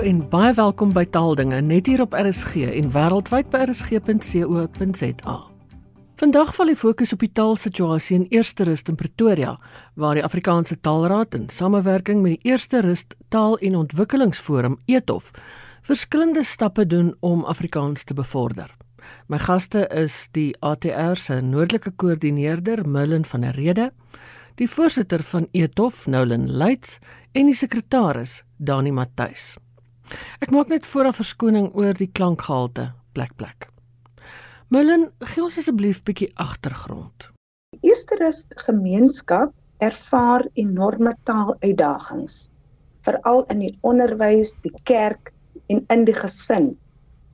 Hallo en baie welkom by Taaldinge net hier op RSG en wêreldwyd by rsg.co.za. Vandag val die fokus op die taalsituasie in Eerste Rus in Pretoria, waar die Afrikaanse Taalraad in samewerking met die Eerste Rus Taal- en Ontwikkelingsforum ETOF verskillende stappe doen om Afrikaans te bevorder. My gaste is die ATR se noordelike koördineerder Mullen van der Rede, die voorsitter van ETOF Nolan Luits en die sekretaris Dani Matthys. Ek maak net vooraf verskoning oor die klankgehalte plek plek. Mullen, gee ons asseblief bietjie agtergrond. Eersterus gemeenskap ervaar enorme taaluitdagings, veral in die onderwys, die kerk en in die gesin.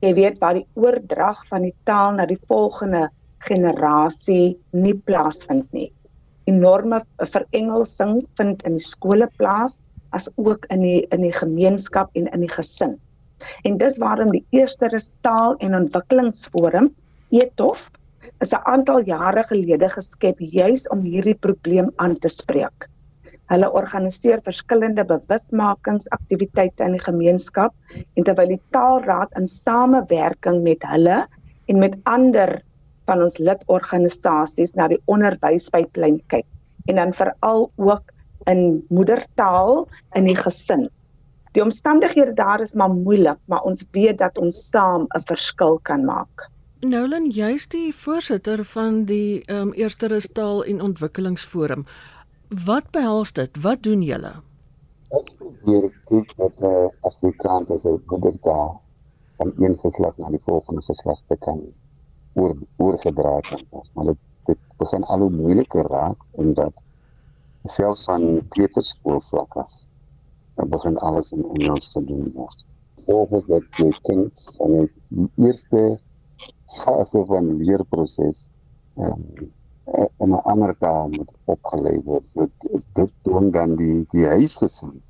Jy weet waar die oordrag van die taal na die volgende generasie nie plaasvind nie enorme verengelsing vind in die skole plaas as ook in die in die gemeenskap en in die gesin. En dis waarom die eerste Restaal en Ontwikkelingsforum ETOF is 'n aantal jare gelede geskep juis om hierdie probleem aan te spreek. Hulle organiseer verskillende bewusmakingsaktiwiteite in die gemeenskap en terwyl die Taalraad in samewerking met hulle en met ander van ons lidorganisasies na die onderwyspyplyn kyk en dan veral ook in moedertaal in die gesin. Die omstandighede daar is maar moeilik, maar ons weet dat ons saam 'n verskil kan maak. Nolan, jy's die voorsitter van die ehm um, Eerste Rustaal en Ontwikkelingsforum. Wat behels dit? Wat doen julle? Ek probeer kyk dat eh uh, Afrikaans as 'n moedertaal van een geslag na die volgende geslag te kan oor oorgedra kan word. Maar dit dit begin al hoe moeiliker raak omdat selfs van kleuterskool vlak af begin alles in Engels gedoen word. Volgens dat jy kind van die eerste fase van leerproses um, in 'n ander taal moet opgelei word. Dit dit doen dan die die huisgesin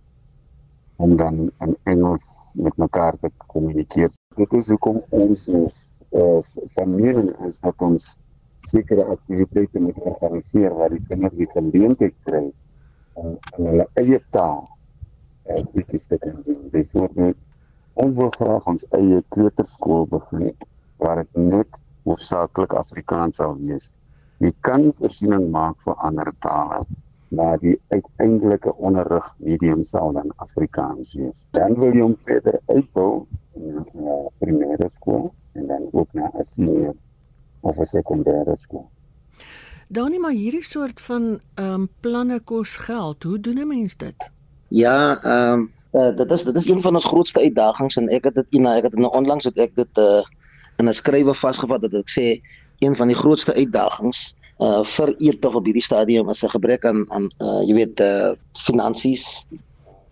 om dan in Engels met mekaar te kommunikeer. Dit is hoekom ons nou uh, van mening is dat ons sekere aktiwiteite moet organiseer waar die kinders die geleentheid kry om in hulle eie taal uh, bietjie te kan doen. Byvoorbeeld, ons wil graag ons eie kleuterskool begin waar dit net hoofsaaklik Afrikaans sal wees. Jy kan voorsiening maak vir ander tale, maar die uiteindelike onderrig medium sal dan Afrikaans wees. Dan wil jy hom verder uitbou in 'n primêre skool en dan ook na 'n senior of 'n sekondêre skool. Danie, maar hierdie soort van ehm um, planne kos geld. Hoe doen 'n mens dit? Ja, ehm um, uh, dit is dit is een van ons grootste uitdagings en ek het dit Ina, ek het nou onlangs het ek dit uh, in 'n skrywe vasgevat dat ek sê een van die grootste uitdagings uh vir eetof op hierdie stadium is 'n gebrek aan aan uh jy weet uh finansies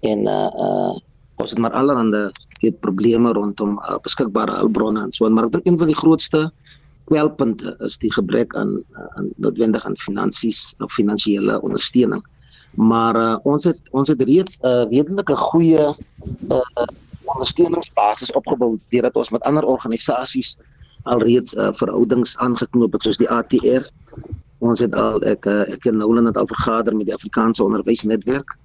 en uh uh ons het maar allerhande weet probleme rondom uh, beskikbare hulpbronne en so en maar ek dink een van die grootste kwelpunte is die gebrek aan aan noodwendig aan finansies of finansiële ondersteuning. Maar uh, ons het ons het reeds 'n uh, redelike goeie uh, ondersteuningsbasis opgebou deurdat ons met ander organisasies alreeds uh, verhoudings aangeknoop het soos die ATR. Ons het al ek ek en Nolan het al vergader met die Afrikaanse Onderwysnetwerk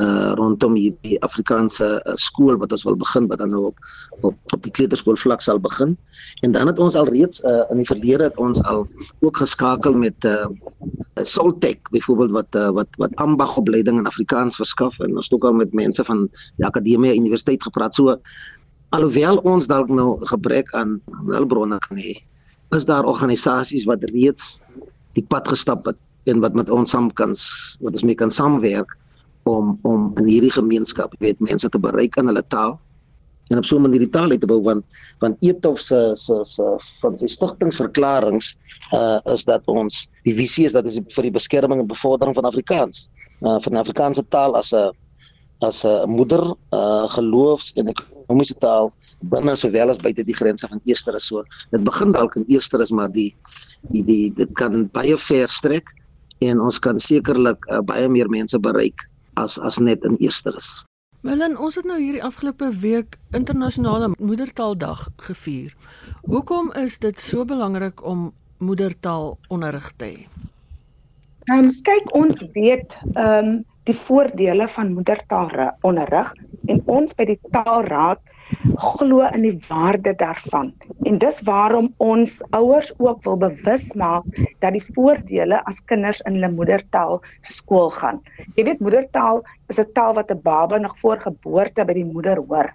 uh rondom hierdie Afrikaanse uh, skool wat ons wil begin wat dan nou op op op die kleuterskool vlak sal begin. En dan het ons al reeds uh in die verlede het ons al ook geskakel met uh Soltech byvoorbeeld wat uh, wat wat ambagopleiding in Afrikaans verskaf en ons het ook al met mense van die akademie universiteit gepraat. So alhoewel ons dalk nou gebrek aan hulpbronne kan hê, is daar organisasies wat reeds die pad gestap het en wat met ons saam kan wat ons mee kan saamwerk om om in hierdie gemeenskap weet mense te bereik in hulle taal en op so 'n manier die taal uit te bou want want Etof se se se van sy stigtingsverklaringe uh is dat ons die visie is dat dit vir die beskerming en bevordering van Afrikaans uh van Afrikaanse taal as 'n as 'n moeder uh geloofs en ekonomiese taal binne sowel as buite die grense van Eesteris so dit begin dalk in Eesteris maar die die die dit kan baie ver strek en ons kan sekerlik uh, baie meer mense bereik as as net in Eersteres. Melin, ons het nou hierdie afgelope week internasionale moedertaaldag gevier. Hoekom is dit so belangrik om moedertaal onderrig te hê? Ehm um, kyk ons weet ehm um, die voordele van moedertaalonderrig en ons by die Taalraad glo in die waarde daarvan. En dis waarom ons ouers ook wil bewus maak dat die voordele as kinders in hulle moedertaal skool gaan. Jy weet moedertaal is 'n taal wat 'n baba nog voor geboorte by die moeder hoor.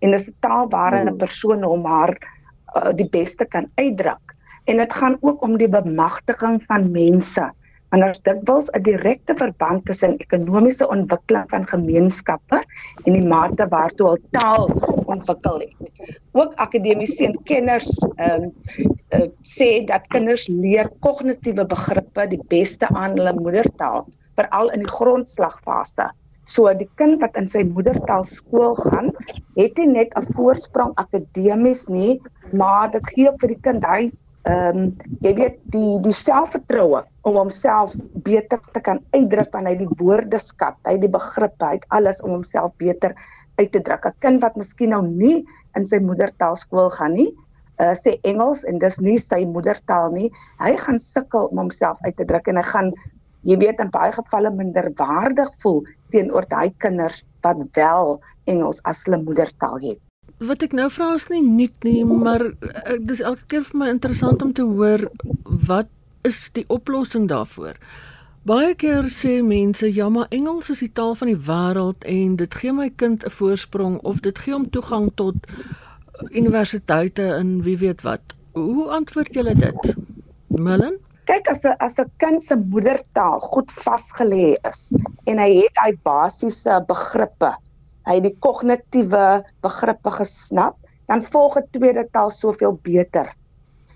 En dis 'n taal waarin 'n hmm. persoon hom haar uh, die beste kan uitdruk. En dit gaan ook om die bemagtiging van mense en daar dikwels 'n direkte verband tussen ekonomiese ontwikkeling van gemeenskappe en die mate waartoe hul taal ontwikkel het. Ook akademiese en kenners ehm um, uh, sê dat kinders leer kognitiewe begrippe die beste aan hulle moedertaal, veral in die grondslagfase. So die kind wat in sy moedertaal skool gaan, het nie net 'n voorsprong akademies nie, maar dit gee ook vir die kind hy ehm um, jy weet die die selfvertroue om homself beter te kan uitdruk wanneer hy die woordeskat, hy die begrippe, hy alles om homself beter uit te druk. 'n Kind wat miskien nou nie in sy moedertaal skool gaan nie, uh, sê Engels en dis nie sy moedertaal nie, hy gaan sukkel om homself uit te druk en hy gaan jy weet in baie gevalle minderwaardig voel teenoor daai kinders wat wel Engels as hulle moedertaal het wat ek nou vra is nie nuut nie, maar eh, dis elke keer vir my interessant om te hoor wat is die oplossing daarvoor? Baie keer sê mense ja, maar Engels is die taal van die wêreld en dit gee my kind 'n voorsprong of dit gee hom toegang tot universiteite in wie weet wat. Hoe antwoord julle dit? Melon? Kyk as 'n as 'n kind se moedertaal goed vasgelê is en hy het hy basiese begrippe hy die kognitiewe begrippe gesnap, dan volg 'n tweede taal soveel beter.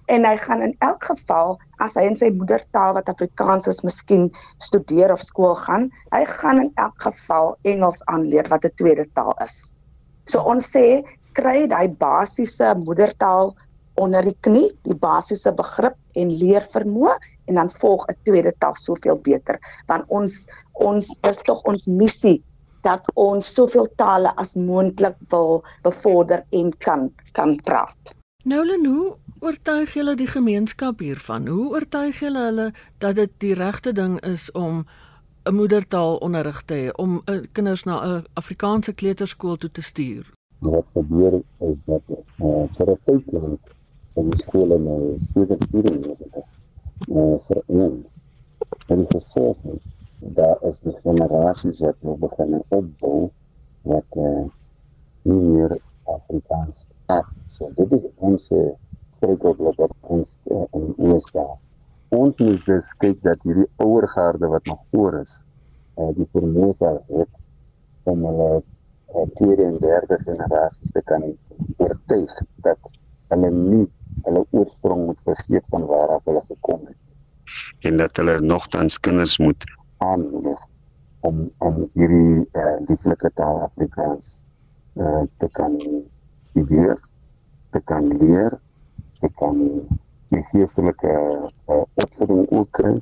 En hy gaan in elk geval as hy in sy moedertaal wat Afrikaans is, miskien studeer of skool gaan, hy gaan in elk geval Engels aanleer wat 'n tweede taal is. So ons sê kry daai basiese moedertaal onder die knie, die basiese begrip en leervermoë en dan volg 'n tweede taal soveel beter want ons ons is tog ons missie dat ons soveel tale as moontlik wil bevorder en kan kan praat. Nou Lenu, oortuig julle die gemeenskap hiervan? Hoe oortuig julle hulle dat dit die regte ding is om 'n moedertaal onderrig te hê om uh, kinders na 'n Afrikaanse kleuterskool toe te stuur? Wat gebeur is dat uh, vir 'n tyd lank in die skole nou 74 uh, vir ons en die gevolg is daar is die generasies wat nou begin opbou wat uh, nie meer Afrikaans praat. So dit is ons struikelblok wat ons uh, in oos daar. Ons moet dus kyk dat hierdie ouer garde wat nog oor is, uh, die vermoë het om hulle uh, tweede en derde generasies te kan oortuig dat hulle nie hulle oorsprong moet vergeet van waar af hulle gekom het en dat hulle nogtans kinders moet aanmoedig om om hierdie uh, lieflike taal Afrikaans uh, te kan studeer, te kan leer, te kan die geestelike uh, opvoeding ook kry.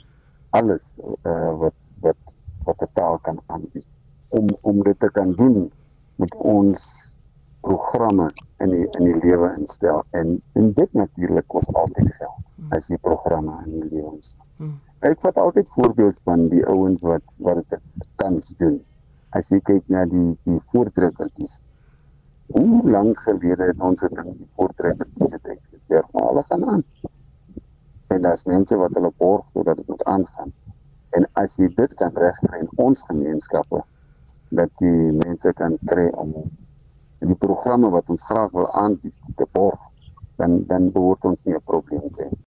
Alles uh, wat wat wat 'n taal kan aanbied. Om om dit te kan doen met ons programme in die in die lewe instel en en dit natuurlik kos altyd geld as jy programme in die lewe instel. Hmm. Ek vat altyd voorbeeld van die ouens wat wat dit tans doen. As jy kyk na die die voortrekkertjies. Hoe lank gelede het ons gedink die voortrekkertjies het uitgestorf, maar hulle gaan aan. En daar's mense wat hulle borg sodat dit moet aangaan. En as jy dit kan regkry in ons gemeenskappe dat die mense kan kry om die programme wat ons graag wil aanbied te borg, dan dan behoort ons nie 'n probleem te hê.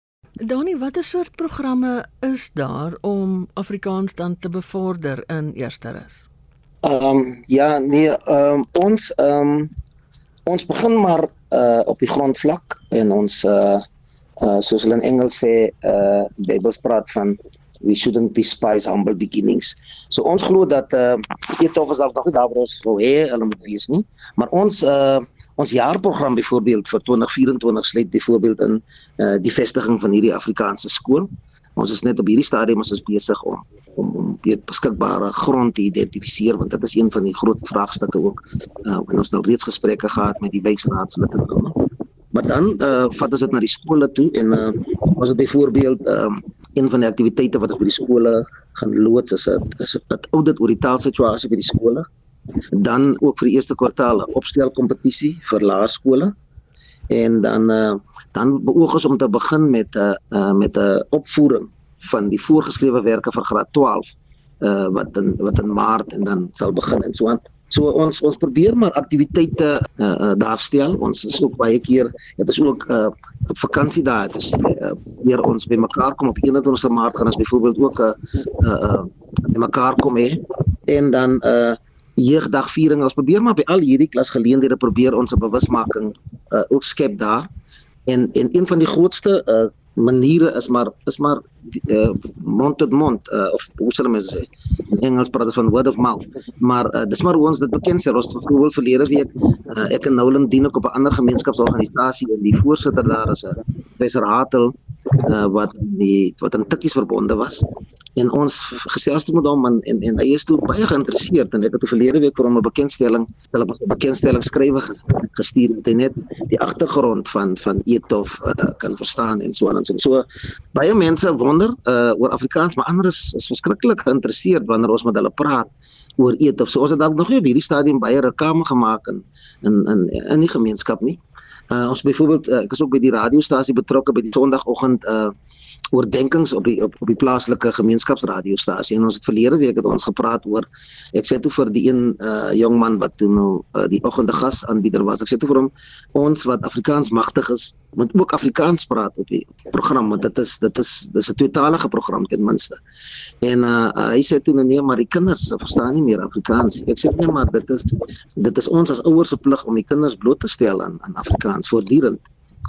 Dani, watter soort programme is daar om Afrikaans dan te bevorder in Eersterus? Ehm um, ja, nee, ehm um, ons ehm um, ons begin maar uh op die grondvlak en ons uh uh soos hulle in Engels sê, uh Bybels praat van we shouldn't despise humble beginnings. So ons glo dat uh eet of is dalk nog nie daar waar ons wil hê hulle moet wees nie, maar ons uh ons jaarprogram byvoorbeeld vir 2024 sluit byvoorbeeld in uh, die vestiging van hierdie Afrikaanse skool. Ons is net op hierdie stadium ons is besig om om om weet beskikbare grond te identifiseer want dit is een van die groot vraagstukke ook. Uh, ons het al reeds gesprekke gehad met die wyksraadslede. Maar dan uh vat ons dit na die skole toe en uh as dit byvoorbeeld um een van die aktiwiteite wat ons by die skole gaan loods is dit is dit audit oor die taalsituasie by die skole. Dan ook vir die eerste kwartaal opstel kompetisie vir laerskole. En dan uh dan beoog ons om te begin met 'n uh, uh met 'n uh, opvoering van die voorgeskrewe werke vir graad 12 uh wat in wat in Maart en dan sal begin en so aan. So ons ons probeer maar aktiwiteite uh, uh, daar stel. Ons is ook baie keer het ons ook uh, op vakansie daar. Dit is uh, weer ons by mekaar kom op 21 Maart gaan ons byvoorbeeld ook 'n uh, uh, uh, mekaar kom hê en dan uh jeugdagviering. Ons probeer maar by al hierdie klasgeleenthede probeer ons 'n bewusmaking uh, ook skep daar. En en een van die grootste uh, maniere is maar is maar uh, mond tot mond uh, of hoe sal mense sê in Engels praat ons van word of mouth. Maar uh, dis maar hoe ons dit bekend sê ons het wel verlede week uh, ek en Noulen dien ook op 'n ander gemeenskapsorganisasie en die voorsitter daar is 'n professor Hatel uh, wat die wat in tikkies verbonde was en ons gesels toe met hom en en, en hy is toe baie geïnteresseerd en ek het verlede week vir hom 'n bekendstelling hulle 'n bekendstelling skrywe gestuur het net die agtergrond van van Etof uh, kan verstaan en so aan en so. so baie mense wonder uh, oor Afrikaans maar ander is, is verskriklik geïnteresseerd wanneer ons met hulle praat oor Etof. So ons het dalk nog nie op hierdie stadium baie reklame gemaak in in in in die gemeenskap nie. Uh, ons byvoorbeeld uh, ek is ook by die radiostasie betrokke by die Sondagoggend uh oordenkings op die op, op die plaaslike gemeenskapsradiostasie en ons het verlede week het ons gepraat oor ek sê toe vir die een uh, jong man wat toe nou uh, die oggende gas aanbieder was ek sê toe vir hom ons wat Afrikaans magtig is moet ook Afrikaans praat op die program want dit is dit is dis 'n tweetalige program ten minste. En uh, uh, hy sê toe nou, nee maar die kinders verstaan nie meer Afrikaans ek sê nee maar dit is dit is ons as ouers se plig om die kinders bloot te stel aan aan Afrikaans voortdurend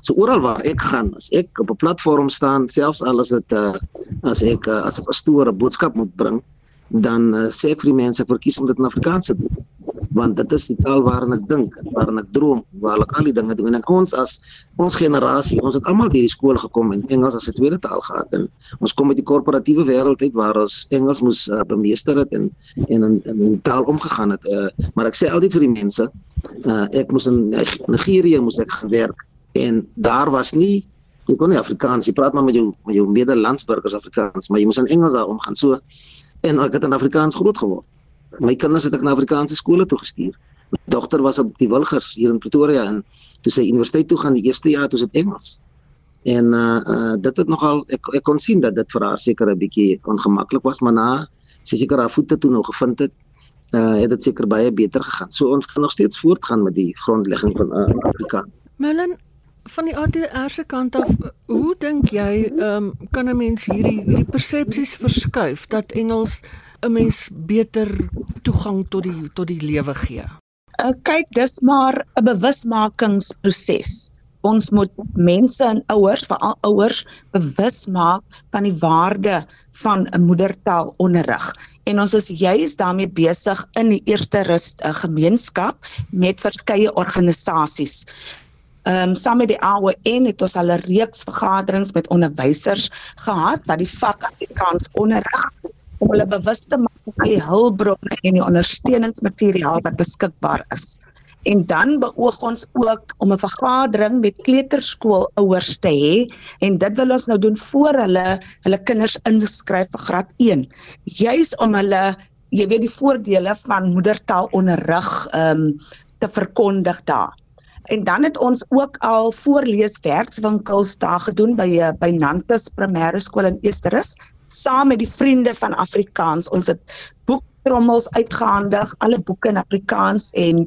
So oral waar ek gaan, as ek op 'n platform staan, selfs al is dit uh as ek uh, as 'n pastoor 'n boodskap moet bring, dan uh, sê ek vir die mense verkies om dit in Afrikaans te doen. Want dit is die taal waarin ek dink, waarin ek droom, waar ek al die dinge doen en ons as ons generasie, ons het almal hierdie skool gekom en Engels as 'n tweede taal gehad en ons kom uit die korporatiewe wêreld uit waar ons Engels moes uh, bemeester het en en in die taal omgegaan het. Uh, maar ek sê altyd vir die mense, uh, ek moes in Nigerië moes ek gewerk en daar was nie jy kon nie Afrikaans jy praat maar met jou met jou medelandsburgers Afrikaans maar jy moes in Engels daar omgaan so en ek het in Afrikaans groot geword. My kinders het ek na Afrikaanse skole toe gestuur. My dogter was op die Wilgers hier in Pretoria en toe sy universiteit toe gaan die eerste jaar toe dit Engels. En uh, uh dit het nogal ek ek kon sien dat dit vir haar seker 'n bietjie ongemaklik was maar na sy seker haar voete toe nou gevind het uh het dit seker baie beter gegaan. So ons kan nog steeds voortgaan met die grondlegging van uh, Afrikaans Melon van die ATR se kant af, hoe dink jy ehm um, kan 'n mens hierdie hierdie persepsies verskuif dat Engels 'n mens beter toegang tot die tot die lewe gee? Uh, kyk, dis maar 'n bewusmakingsproses. Ons moet mense en ouers, veral ouers, bewus maak van die waarde van 'n moedertaal onderrig. En ons is juis daarmee besig in die eerste rus 'n gemeenskap met verskeie organisasies. Ehm um, saam met die AON het ons al 'n reeks vergaderings met onderwysers gehad wat die vak Afrikaans onderrig om hulle bewus te maak van die hulpbronne en die ondersteuningsmateriaal wat beskikbaar is. En dan beoog ons ook om 'n vergadering met kleuterskoolouers te hê en dit wil ons nou doen voor hulle hulle kinders inskryf vir graad 1. Juis om hulle jy weet die voordele van moedertaalonderrig ehm um, te verkondig daar. En dan het ons ook al voorleeswerkswinkels daar gedoen by eh, by Nantes Primêre Skool in Esterus saam met die vriende van Afrikaans. Ons het boektrommels uitgehandig, alle boeke in Afrikaans en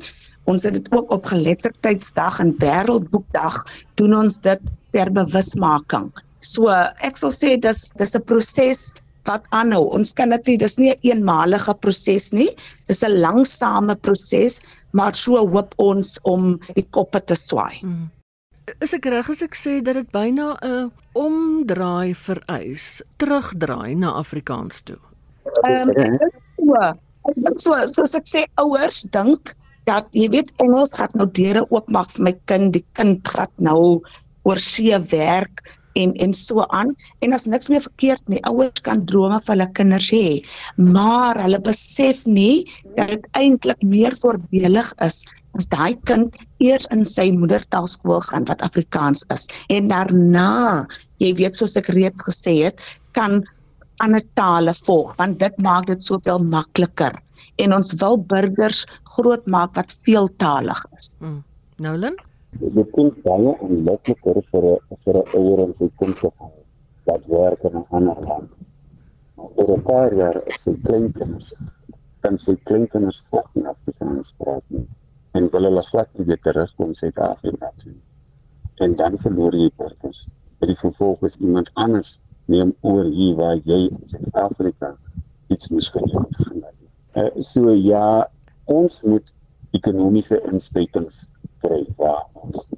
ons het dit ook op geletterdheidsdag en wêreldboekdag doen ons dit ter bewusmaking. So ek sal sê dis dis 'n proses wat aanhou. Ons kan dit nie dis nie 'n een eenmalige proses nie. Dis 'n langsame proses, maar so hoop ons om die koppe te swaai. Hmm. Is ek reg as ek sê dat dit byna 'n omdraai vereis, terugdraai na Afrikaans toe? Ehm um, so. So so as ek sê ouers dink dat jy weet Engels gaan nou deure oopmaak vir my kind, die kind gaan nou oor see werk en en so aan en as niks meer verkeerd nie ouers kan drome vir hulle kinders hê maar hulle besef nie dat dit eintlik meer voordelig is as daai kind eers in sy moedertaalskool gaan wat Afrikaans is en daarna, jy weet soos ek reeds gesê het, kan ander tale volg want dit maak dit soveel makliker en ons wil burgers groot maak wat veeltalig is. Mm. Nolan? Dit klink baie onlukkiger vir 'n vir 'n ouer en sy kind te gaan wat werk in 'n ander land. Oor 'n paar jaar is sy kleinkinders kan sy kleinkinders ook in Afrikaans praat nie en wil hulle glad nie weer terugkom in Suid-Afrika toe. En dan verloor jy burgers. Dit vervolgens iemand anders neem oor hier waar jy in Suid-Afrika iets gedoen het. Uh, so ja, ons moet ekonomiese inspuitings kry waar ons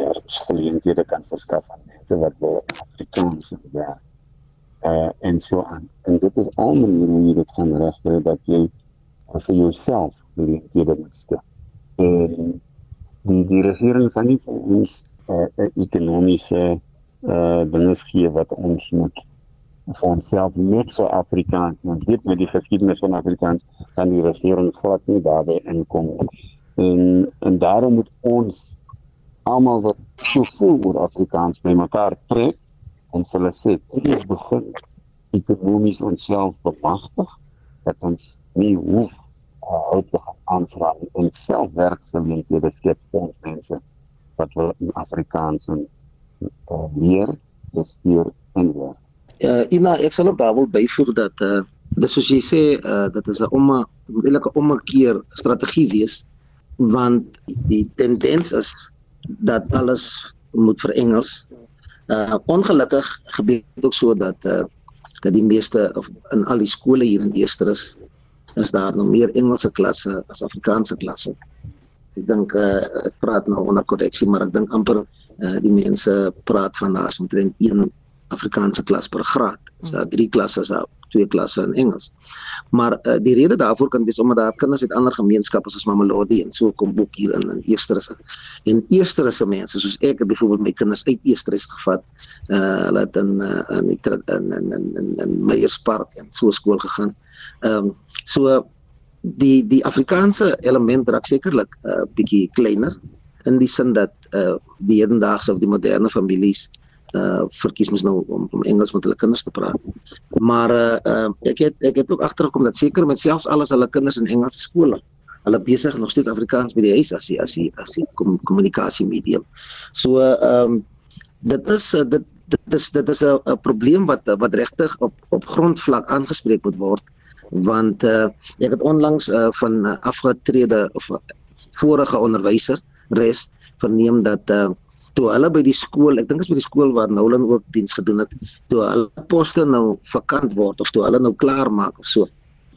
er geleenthede kan verskaf aan mense wat wil Afrikaans ja. Uh, en so aan. En dit is al maniere hoe jy dit gaan regkry dat jy vir jouself geleenthede moet skep. En die die regering van nie ons uh, ekonomiese uh dinge gee wat ons moet vir onsself net vir Afrikaans. Ons weet met die geskiedenis van Afrikaans kan die regering glad nie daarbey inkom. En en daarom moet ons almal wat so voel oor Afrikaans by mekaar trek en hulle sê, "Dit is begin ekonomies onsself bemagtig dat ons nie hoef uh, hulp te gaan aanvra en self werkgeleenthede skep vir mense wat wil in Afrikaans en uh, meer bestuur en. Ja, uh, Ina, ek sal ook daar wil byvoeg dat uh dis soos jy sê, uh dit is 'n om 'n moeilike omkeer strategie wees want die tendens is dat alles moet vir Engels. Uh ongelukkig gebeur dit ook so dat uh dat die meeste of in al die skole hier in Esterus is daar nog meer Engelse klasse as Afrikaanse klasse. Ek dink uh, ek praat nou onder korreksie, maar ek dink amper uh, die mense praat van daar's omtrent een Afrikaanse klas per graad. Dis daar drie klasse, daar twee klasse in Engels. Maar uh, die rede daarvoor kan wees omdat daar kinders uit ander gemeenskappe soos Mamelodi en so kom ook hier in in Eersteres. En Eersteres se mense soos ek het byvoorbeeld my kinders uit Eersteres gevat. Uh hulle het in uh, in in in in in, in Meyerspark en so skool gegaan. Ehm um, so die die Afrikaanse element raak sekerlik 'n uh, bietjie kleiner in die sin dat uh die hedendaagse of die moderne families uh verkies mos nou om om Engels met hulle kinders te praat. Maar uh, uh ek het ek het ook agtergekom dat seker met selfs alles hulle kinders in Engelse skole hulle besig nog steeds Afrikaans by die huis as die as die as die kommunikasie medium. So ehm um, dit is uh, dit dit is dit is 'n probleem wat wat regtig op op grondvlak aangespreek moet word want uh, ek het onlangs uh, van afgetrede of vorige onderwyser res verneem dat uh, toe hulle by die skool, ek dink dit is by die skool waar Nolan ook diens gedoen het, toe hulle poste nou vakant word of toe hulle nou klaar maak of so.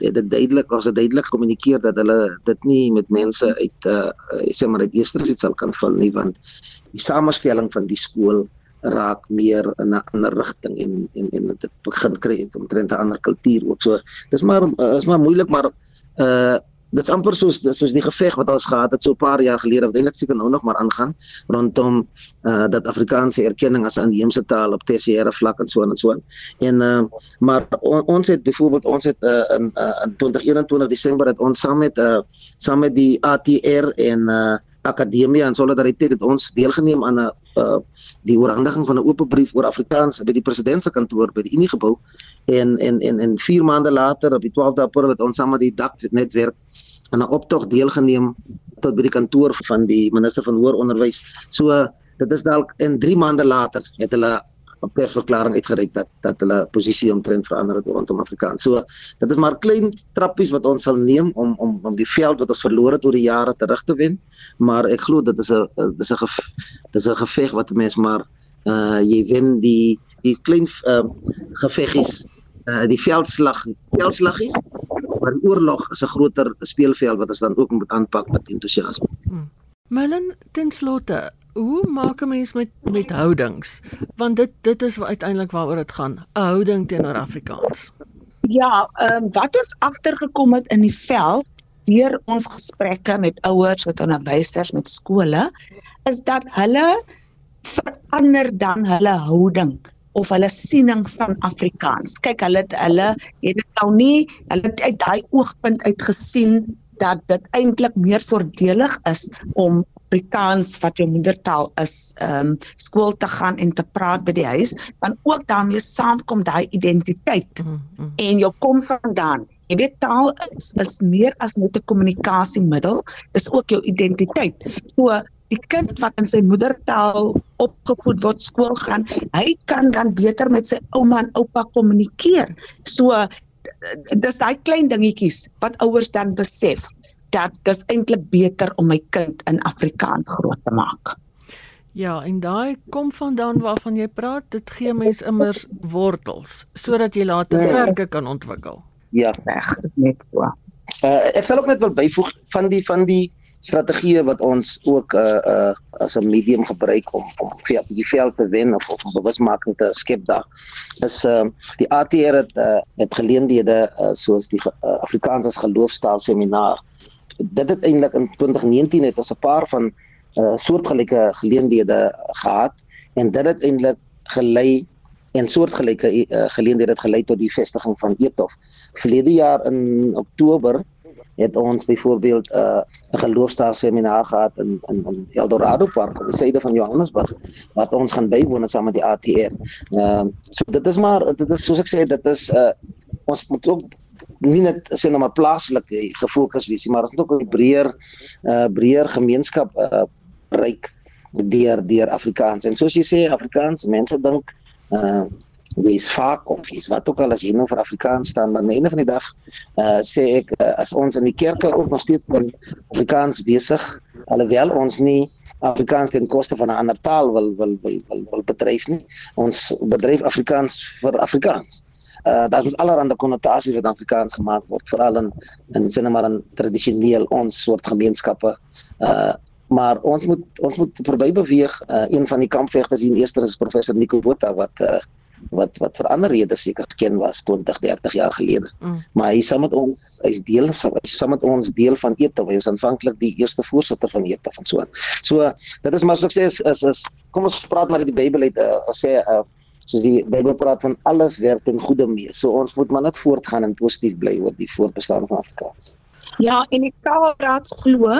Dit het duidelik as dit duidelik kommunikeer dat hulle dit nie met mense uit uh sê maar uit Easters iets sal kan val nie want die samestelling van die skool raak meer in 'n ander rigting en en en dit begin kry omtrent 'n ander kultuur ook. So dis maar uh, is maar moeilik maar uh dit's amper soos soos die geveg wat ons gehad het so 'n paar jaar gelede wat eintlik seker nou nog maar aangaan rondom uh dat Afrikaanse erkenning as 'n inheemse taal op tersiêre vlak en so en so. En uh maar on, ons het byvoorbeeld ons het uh, in uh, in 2021 Desember het ons saam met uh saam met die ATR en uh Akademie en Solidariteit het ons deelgeneem aan 'n uh die oorhandiging van 'n oop brief oor Afrikaans by die president se kantoor by die Unie gebou en en en en 4 maande later op die 12de April het ons saam met die dak netwerk aan 'n optog deelgeneem tot by die kantoor van die minister van hoër onderwys. So dit is dalk in 3 maande later het hulle 'n persverklaring uitgereik dat dat hulle posisie omtrent verander het rondom Afrikaans. So dit is maar klein trappies wat ons sal neem om om om die veld wat ons verloor het oor die jare terug te wen, maar ek glo dit is 'n dit is 'n dit is 'n geveg wat mense maar uh jy wen die die klein uh geveggies uh die veldslag veldslaggies maar die oorlog is 'n groter speelveld wat ons dan ook moet aanpak met entoesiasme. Hmm. Melon ten slotte, hoe maak 'n mens met met houdings? Want dit dit is uiteindelik waaroor dit gaan, 'n houding teenoor Afrikaans. Ja, ehm um, wat ons agtergekom het in die veld deur ons gesprekke met ouers, met onderwysers, met skole, is dat hulle verander dan hulle houding of hulle siening van Afrikaans. Kyk, hulle het hulle het dit nou nie hulle het uit daai oogpunt uit gesien dat dit eintlik meer voordelig is om Afrikaans wat jou moedertaal is, ehm um, skool te gaan en te praat by die huis, dan ook daarmee saamkom daai identiteit mm -hmm. en jou kom vandaan. Jy weet taal is, is meer as net 'n kommunikasiemiddel, is ook jou identiteit. So die kind wat in sy moedertaal opgevoed word, skool gaan, hy kan dan beter met sy ouma en oupa kommunikeer. So dis daai klein dingetjies wat ouers dan besef dat dit eintlik beter om my kind in Afrikaans groot te maak. Ja, en daai kom vandaan waarvan jy praat, dit gee mens immers wortels sodat jy later verke kan ontwikkel. Ja, reg, net so. Uh, ek sal ook net wil byvoeg van die van die strategieë wat ons ook uh uh as 'n medium gebruik om om vir die veld te wen of of bewusmaking te skep daar. Is uh die ATR het uh het geleenthede uh, soos die uh, Afrikaans as geloofstaal seminar dit het eintlik in 2019 het ons 'n paar van uh, soortgelyke geleenthede gehad en dit het eintlik gelei en soortgelyke uh, geleenthede het gelei tot die vestiging van Etof. Verlede jaar in Oktober het ons byvoorbeeld 'n uh, geloofstaar seminar gehad in in in Eldorado Park op die suide van Johannesburg wat ons gaan bywoon saam met die ATR. Ehm uh, so dit is maar dit is soos ek sê dit is 'n uh, ons moet ook nie net sê nou maar plaaslik gefokus wees nie, maar ons moet ook 'n breër uh breër gemeenskap uh bereik deur deur Afrikaans. En soos jy sê Afrikaans, mense dink uh wees vaak of is wat ook al as jy nou vir Afrikaans staan, maar aan die einde van die dag uh sê ek uh, as ons in die kerke ook nog steeds met Afrikaans besig, alhoewel ons nie Afrikaans ten koste van 'n ander taal wil wil wil wil, wil bedryf nie. Ons bedryf Afrikaans vir Afrikaans uh daar is allerlei konnotasies wat Afrikaans gemaak word veral in in sinne maar in tradisioneel ons soort gemeenskappe uh maar ons moet ons moet verby beweeg uh, een van die kampvegters hier in eerste is professor Nico Botha wat uh, wat wat vir ander redes seker geken was 20 30 jaar gelede. Mm. Maar hy saam met ons hy's deel hy's saam met ons deel van ETO. Hy was aanvanklik die eerste voorsitter van ETO van so. So dit is maar so ek sê is is, is kom ons praat maar uit die Bybel uit uh, sê uh, soos die Bybel praat van alles werk ten goeie mee. So ons moet maar net voortgaan en positief bly oor die voortbestaan van Afrikaans. Ja, en die Taalraad glo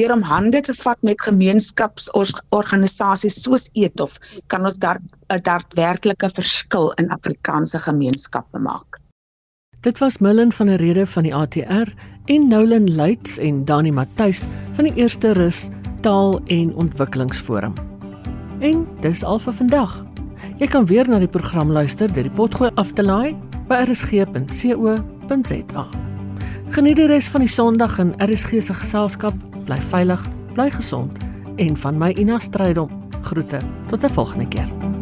deur om hande te vat met gemeenskapsorganisasies soos Etof kan ons daar 'n daadwerklike verskil in Afrikaanse gemeenskappe maak. Dit was Millen van 'n rede van die ATR en Nolan Luits en Dani Matthys van die Eerste Rus Taal en Ontwikkelingsforum. En dis al vir vandag. Jy kan weer na die program luister deur die potgooi af te laai by rsg.co.za. Geniet die res van die Sondag in RSG se geselskap. Bly veilig, bly gesond en van my Ina Strydom groete tot 'n volgende keer.